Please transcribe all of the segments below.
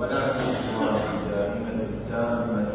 ونعم الله دائما التامة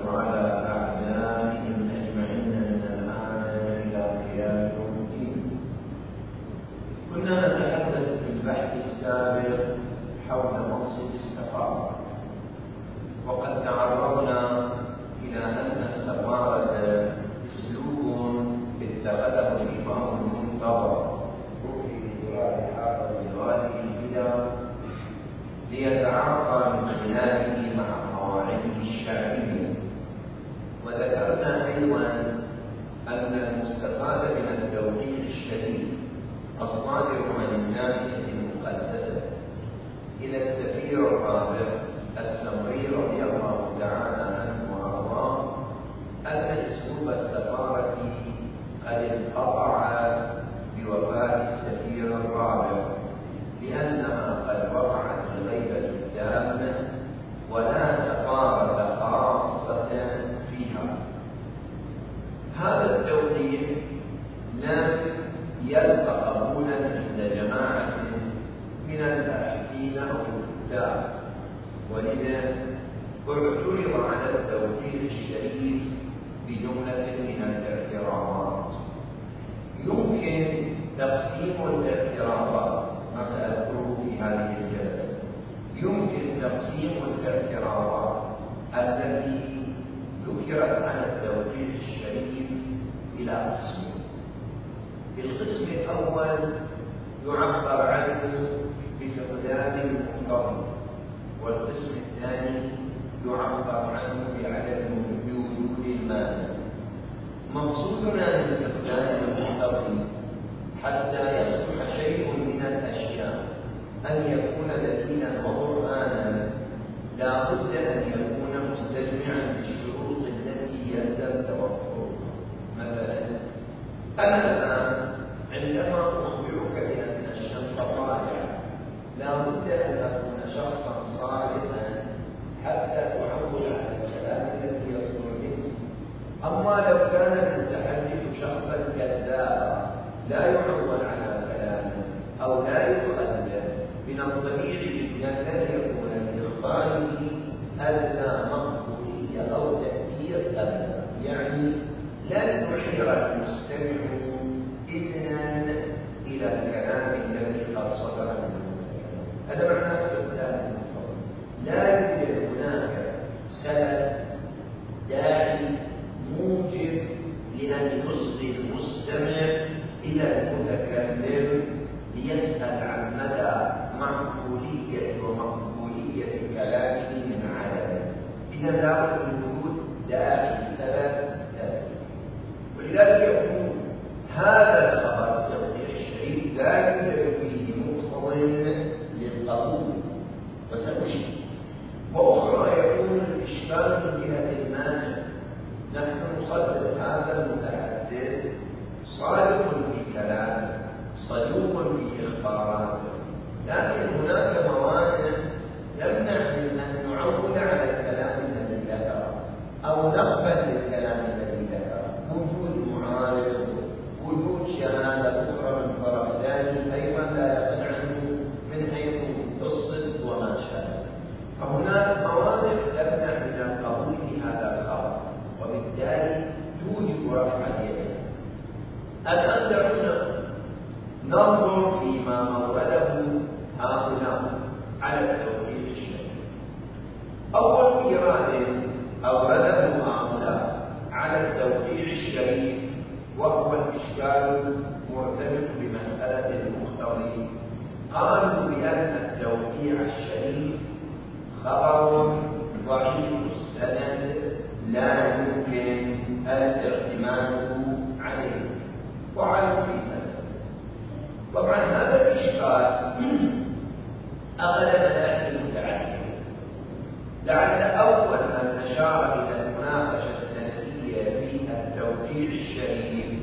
الشريف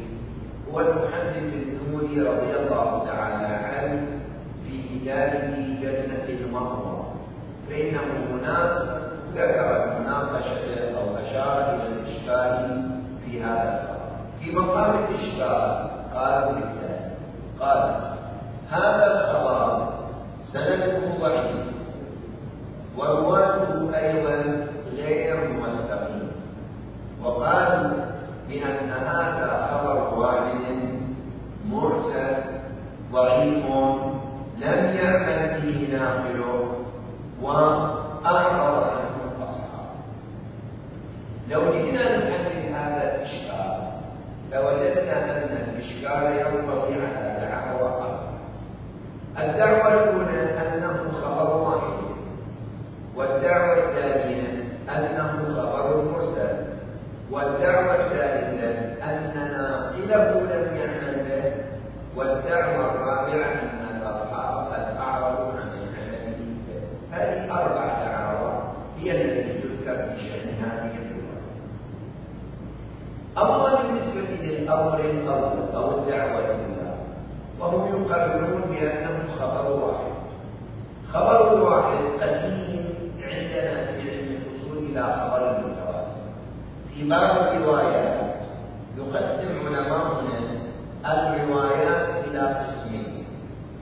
هو المحدث الجمهوري رضي الله تعالى عنه في كتابه جنة المأوى فإنه هناك ذكر المناقشة أو أشار إلى الإشكال في هذا في مقام الإشكال قال بالتالي قال هذا الخبر سنده ضعيف ورواته أيضا غير موثقين وقالوا بأن هذا خبر واحد مرسل ضعيف لم يعمل فيه ناقله وأعرض عنه الأصحاب لو جئنا نحلل هذا الإشكال لوجدنا أن الإشكال ينبغي على دعوة الدعوة الأولى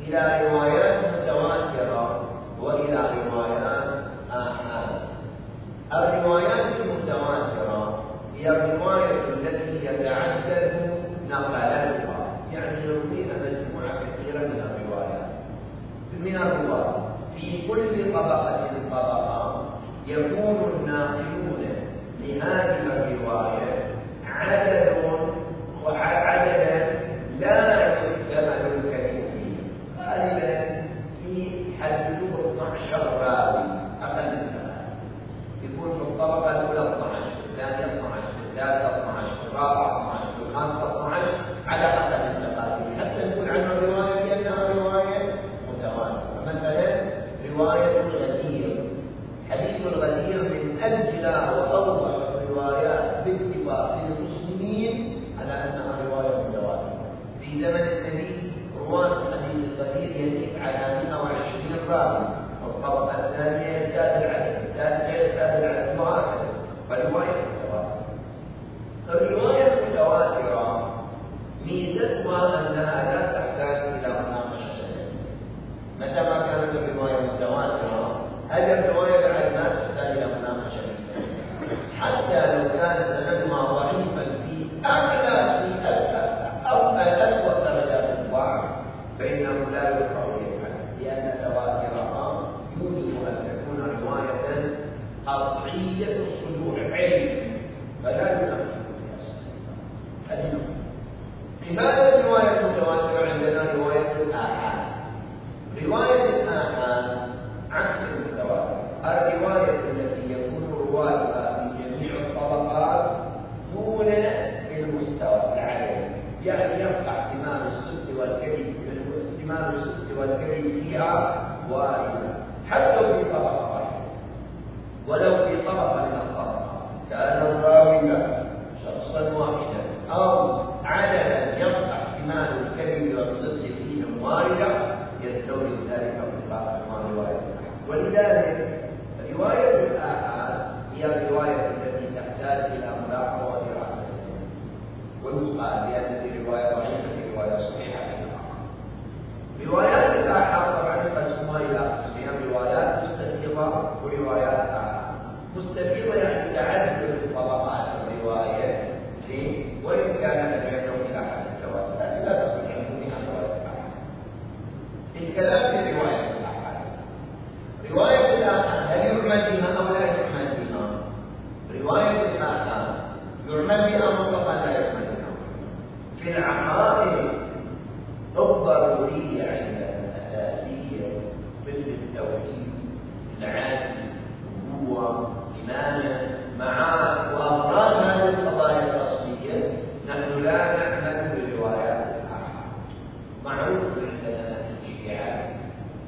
إلى روايات متواترة وإلى روايات آحاد الروايات المتواترة هي الرواية التي يتعدد نقلاتها يعني يرويها مجموعة كثيرة من الروايات. من الرواة في كل طبقة طبقة يكون الناقلون لهذه الرواية عدد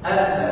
أبدا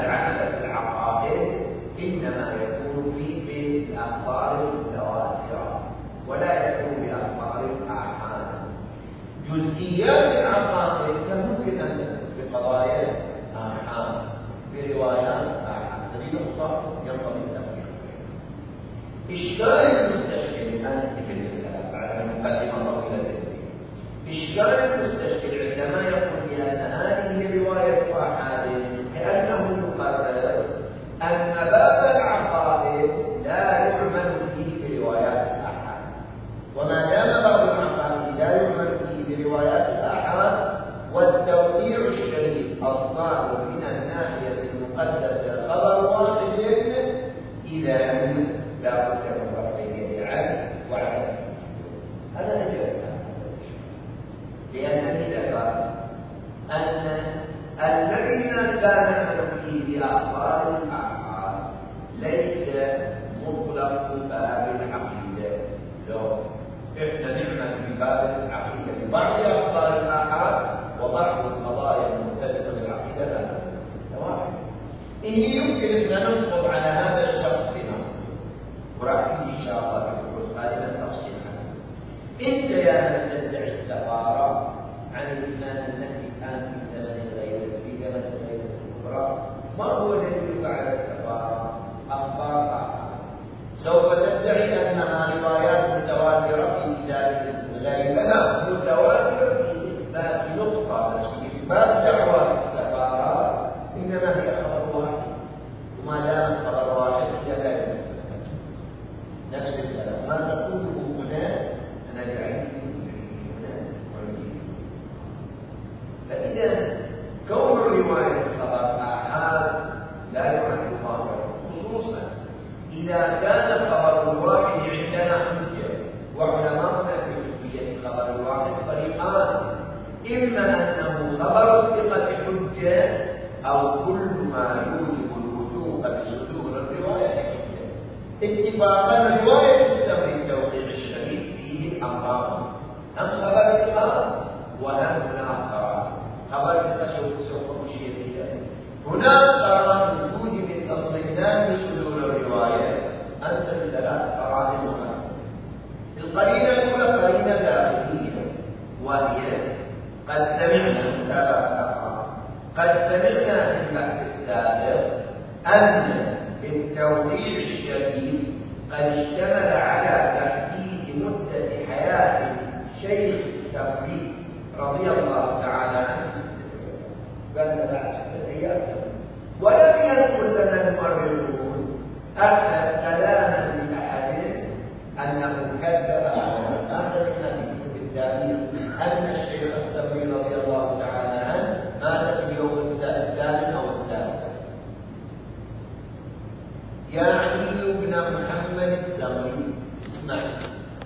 يا علي بن محمد الزغري اسمع.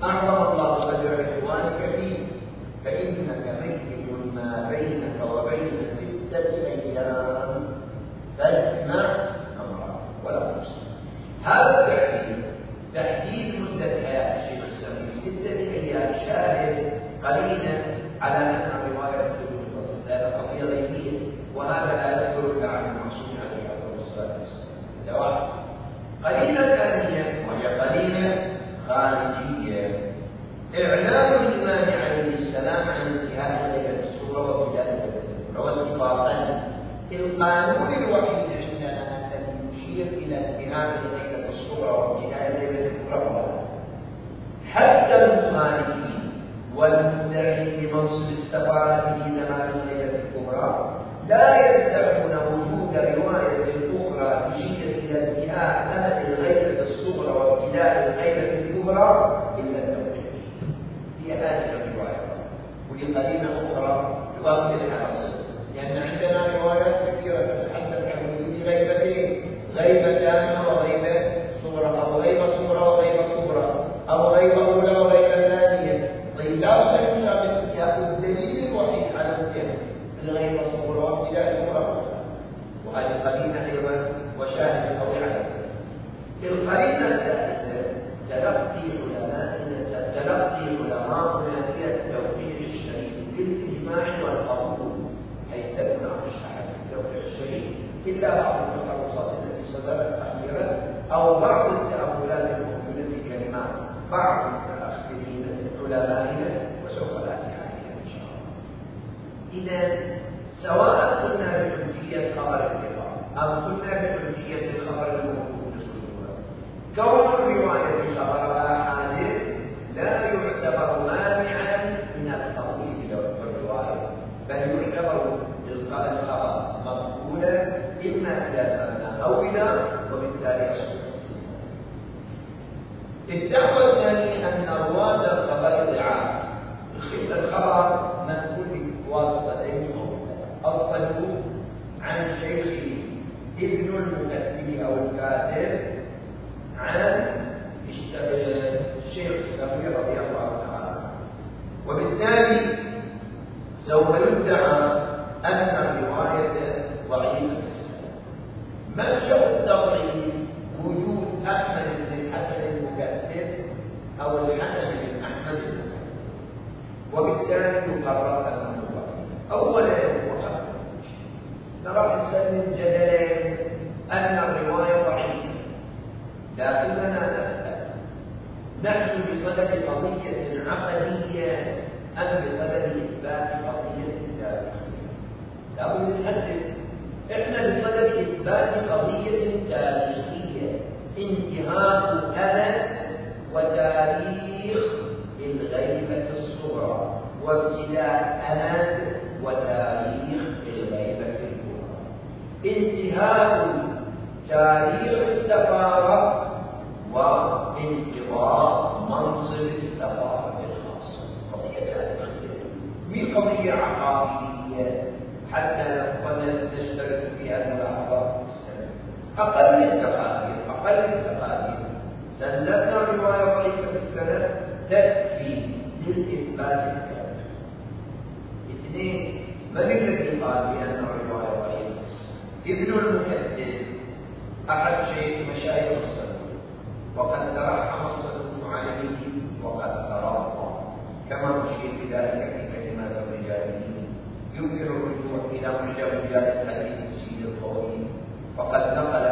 أعظم الله أجر إخوانك فيه فإن إلا بعض التطرفات التي سببت أخيرا أو بعض التأملات الموجودة في كلمات بعض المتأخرين علمائنا وسوف نأتي عليها إن شاء الله. إذا سواء كنا بحجية خبر الرضا أم كنا بحجية الخبر الموجود في كون الرواية إثبات قضية تاريخية انتهاء أمد وتاريخ للغيبة الصغرى وابتداء أمد وتاريخ للغيبة الكبرى. انتهاء تاريخ السفارة وانقضاء منصب السفارة الخاصة. قضية تاريخية. وقضية عقائدية؟ حتى أقل التقادير أقل التقادير سلمنا رواية ضعيفة في السنة تكفي للإثبات الكامل. اثنين من الذي قال بأن الرواية ضعيفة؟ ابن المكذب أحد شيخ مشايخ السنة وقد ترحم الصدوق عليه وقد ترضى كما أشير بذلك في كلمات الرجال. يمكن الرجوع إلى معجم رجال الحديث فقد نقل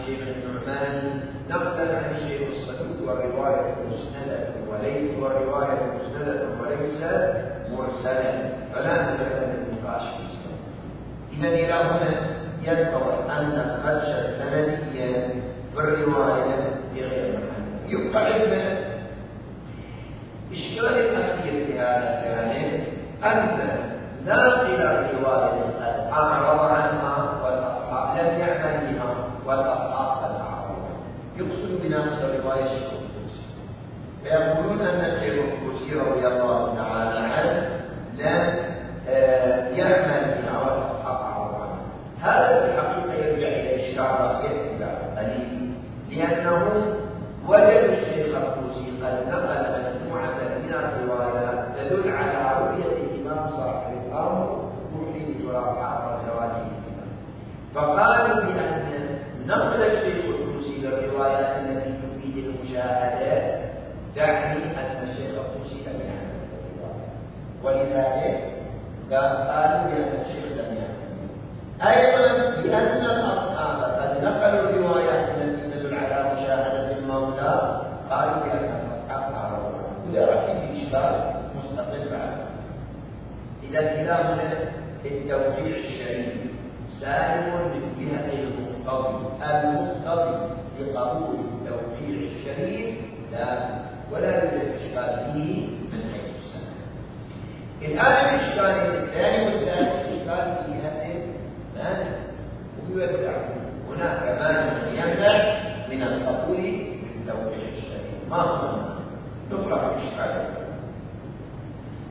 الشيخ النعمان نقل عن الشيخ الصدوق ورواية مسندة وليس ورواية مسندة وليس مرسلا. فلا مجال النقاش في السند إذا إلى هنا يذكر أن الخدشة السندية بالرواية بغير محل. يبقى عندنا إشكال الأخير في هذا الجانب أن ناقل الرواية قد أعرض عنها والأصحاب لم يعمل بها. والأصحاب الآخرون يقصد بناقل الرواية الشيخ الكرسي فيقولون أن الشيخ الكرسي رضي الله تعالى عنه لم آه، يعمل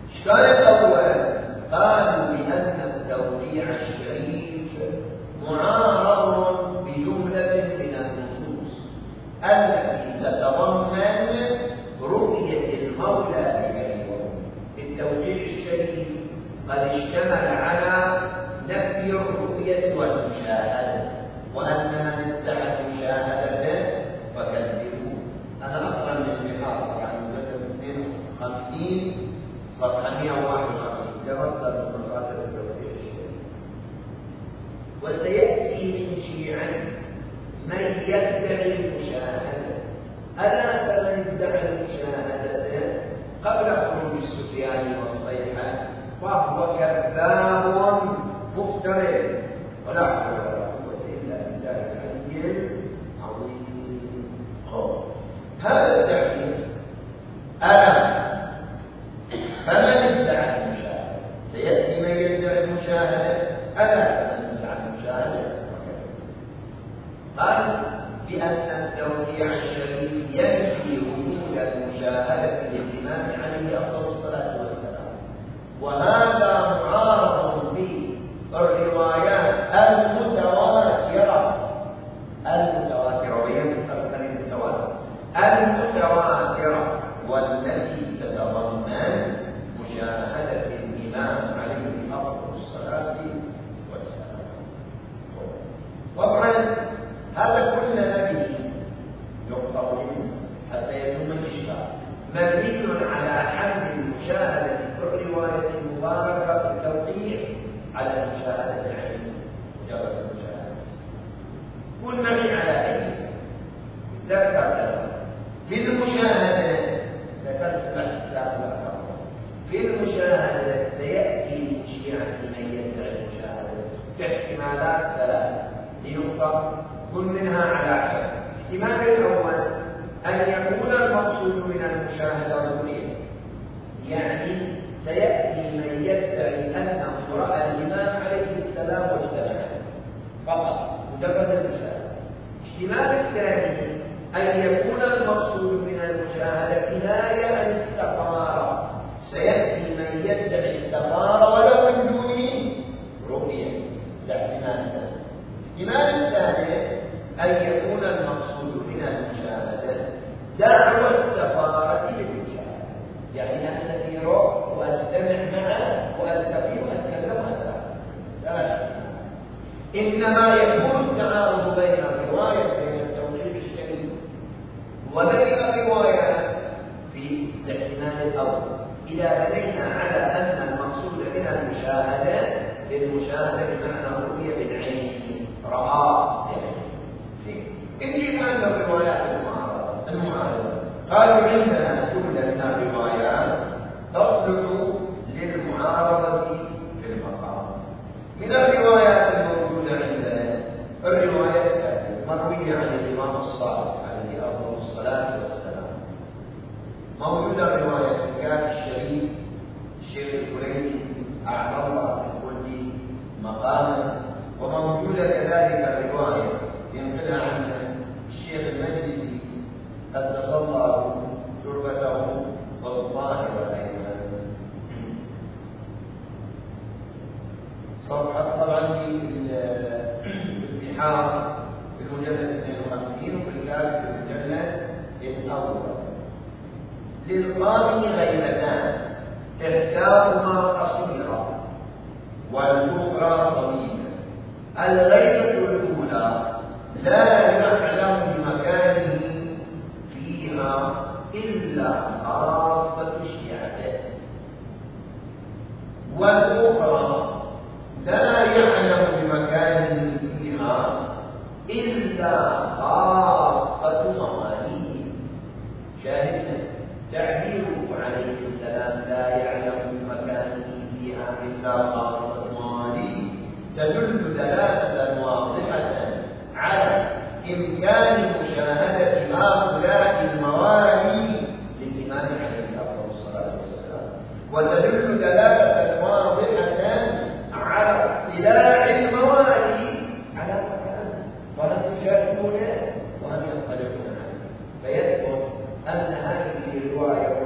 الإشكال الأول قالوا بأن التوقيع الشريف معارض على يشاركون وهم ينقلبون عنه فيذكر أن هذه الرواية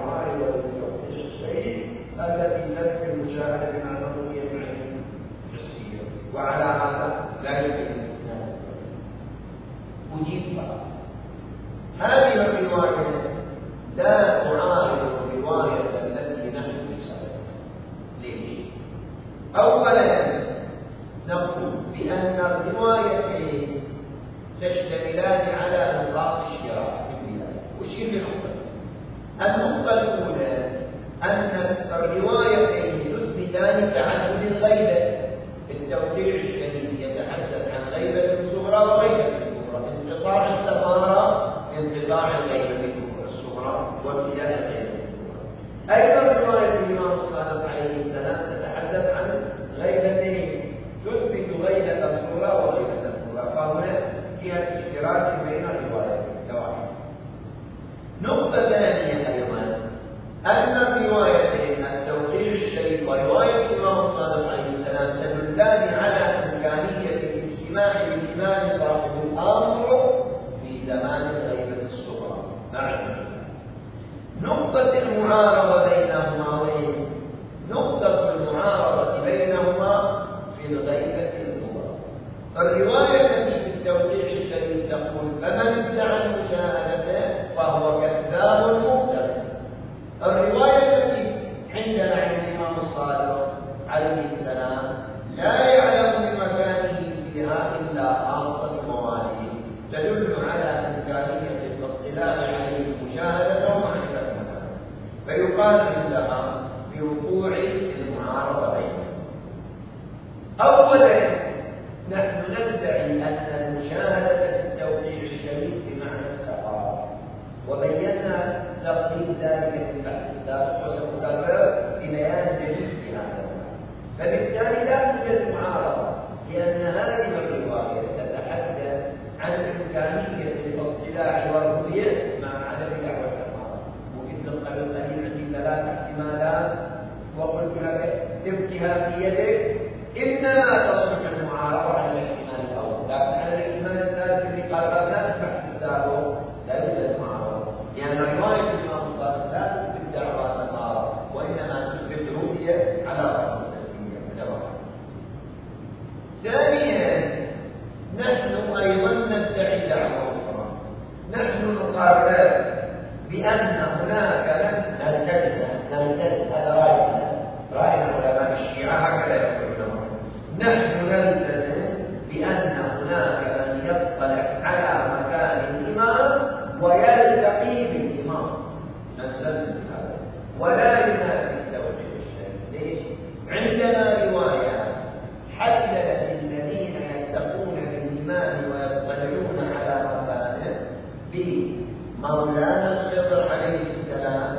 مولانا خضر عليه السلام.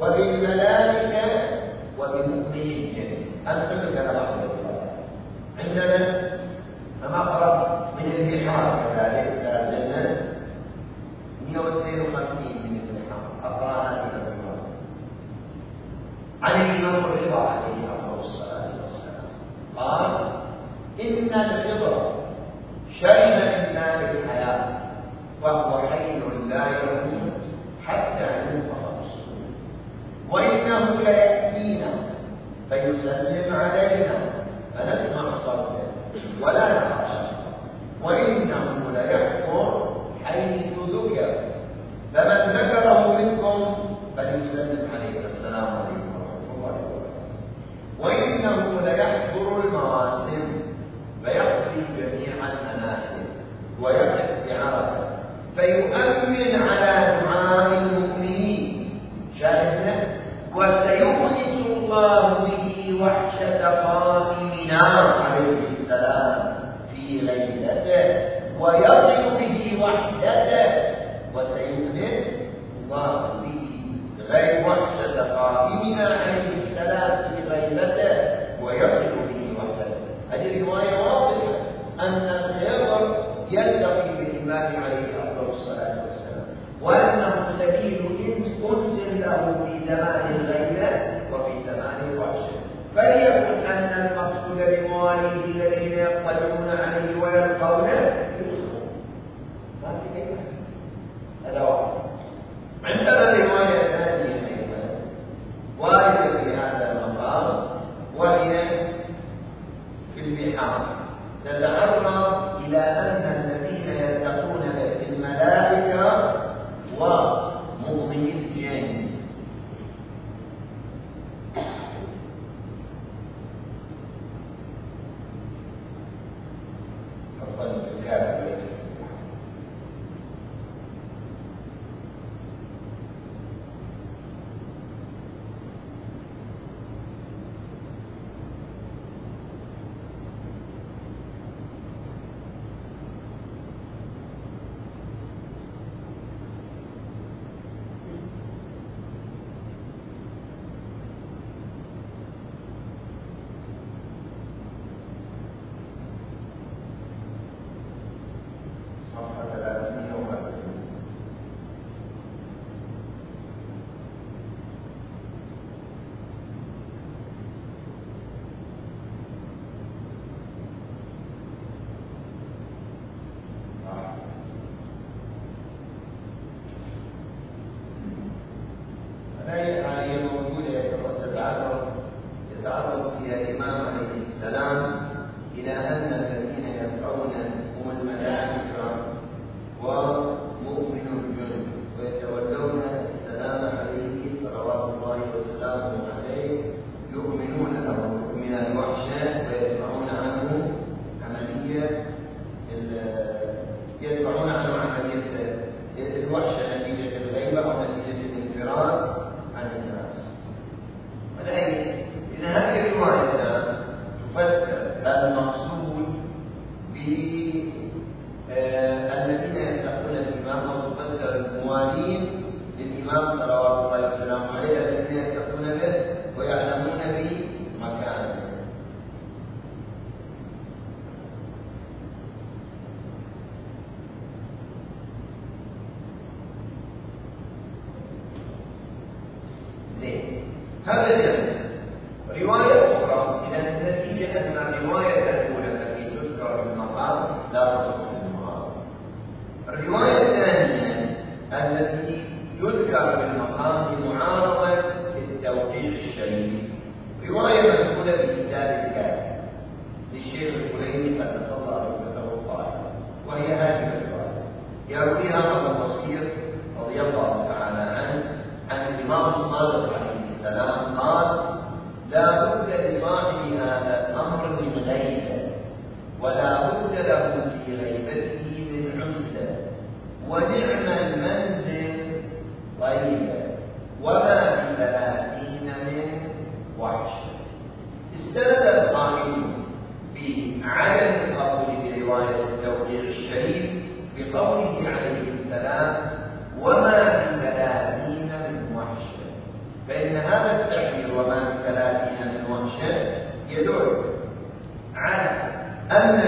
وبالملائكة وبمؤمنين أن كل كلام بمواليه الذين الفراش استند القائل بعدم القبول برواية التوقيع الشديد بقوله عليه السلام وما بثلاثين من وحشة. فإن هذا التعبير وما بثلاثين من وحشة يدل على أن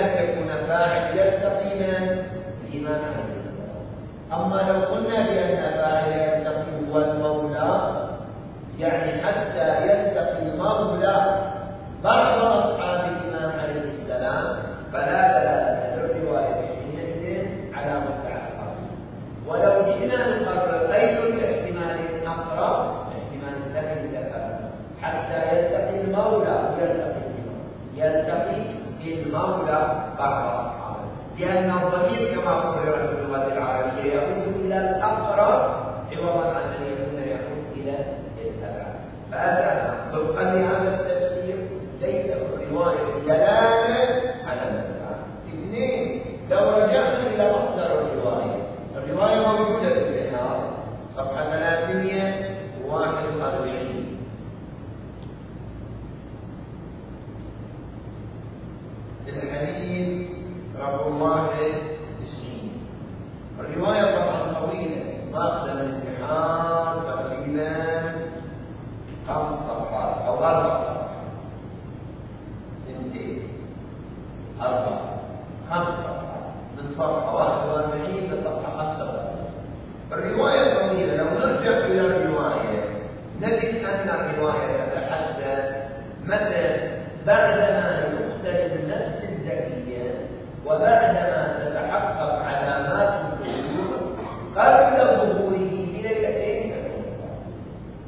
أن يكون فاعل يلتقي من الإمام عليه السلام أما لو قلنا بأن فاعل يلتقي هو المولى يعني حتى يلتقي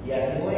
Yeah,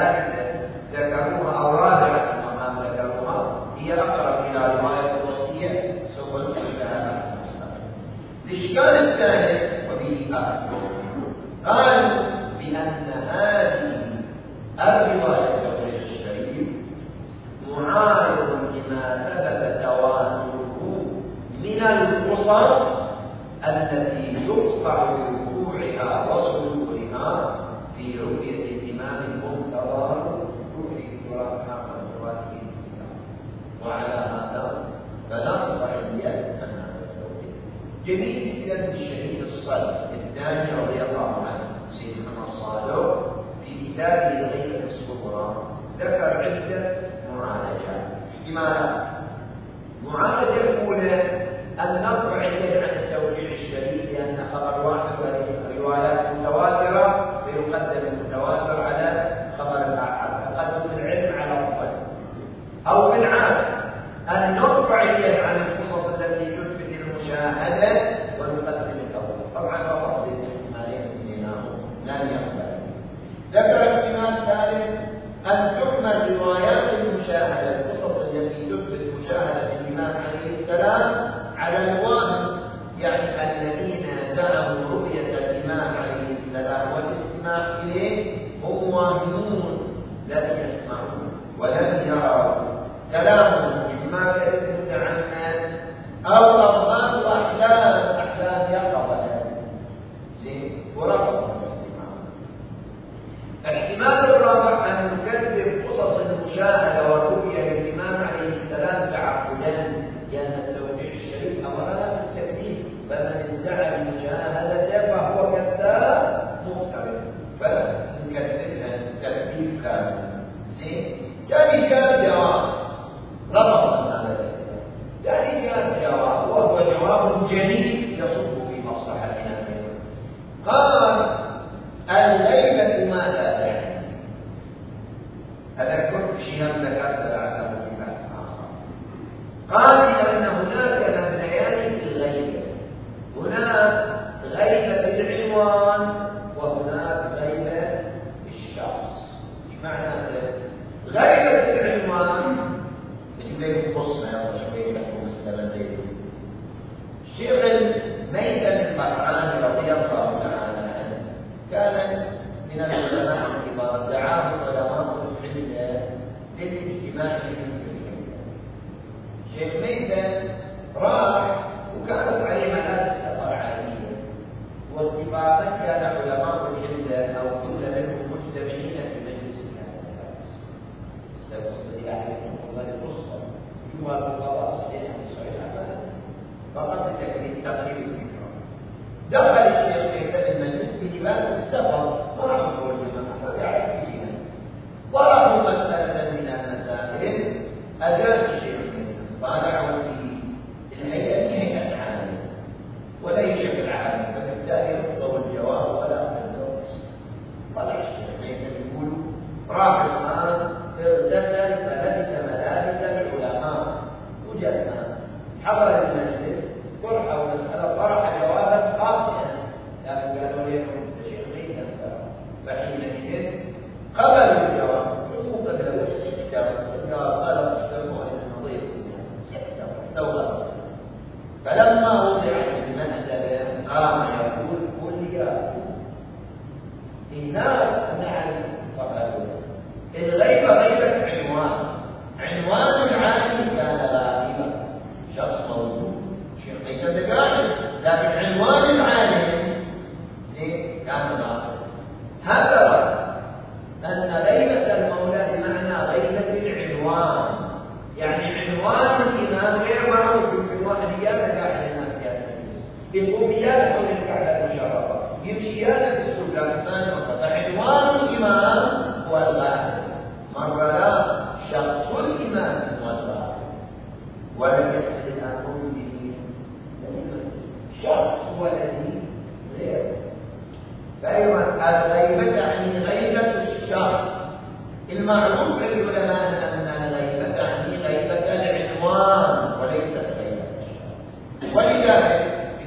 dan dan kamu Allah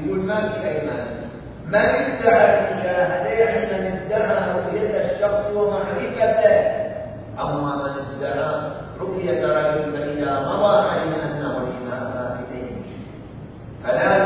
يقول مالك أيمان من ادعى المشاهدة يعني من ادعى رؤية الشخص ومعرفته أما من ادعى رؤية رجل فإذا مضى علم أنه الإمام فلا